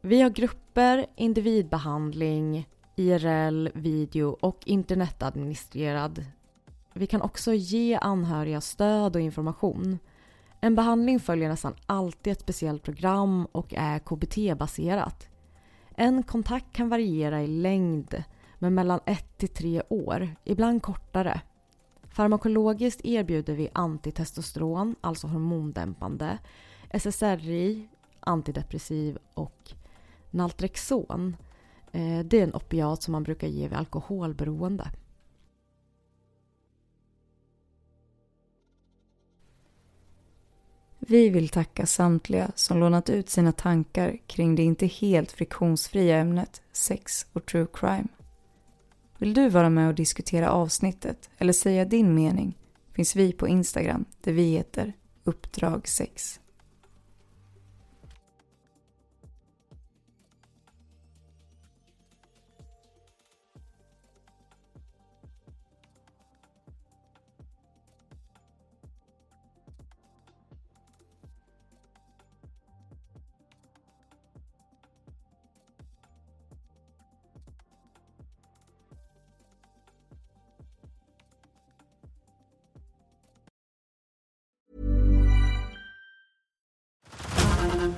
Vi har grupper, individbehandling, IRL, video och internetadministrerad vi kan också ge anhöriga stöd och information. En behandling följer nästan alltid ett speciellt program och är KBT-baserat. En kontakt kan variera i längd men mellan 1 till 3 år, ibland kortare. Farmakologiskt erbjuder vi antitestosteron, alltså hormondämpande, SSRI, antidepressiv och Naltrexon. Eh, det är en opiat som man brukar ge vid alkoholberoende. Vi vill tacka samtliga som lånat ut sina tankar kring det inte helt friktionsfria ämnet sex och true crime. Vill du vara med och diskutera avsnittet eller säga din mening finns vi på Instagram där vi heter Uppdrag 6.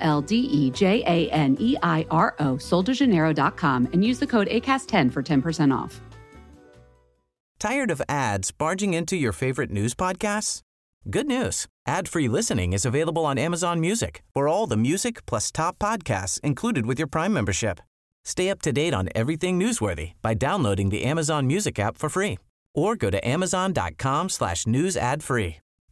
L D E J A N E I R O, soldejaneiro.com, and use the code ACAST10 for 10% off. Tired of ads barging into your favorite news podcasts? Good news. Ad-free listening is available on Amazon Music for all the music plus top podcasts included with your Prime membership. Stay up to date on everything newsworthy by downloading the Amazon Music app for free or go to amazon.com slash news ad free.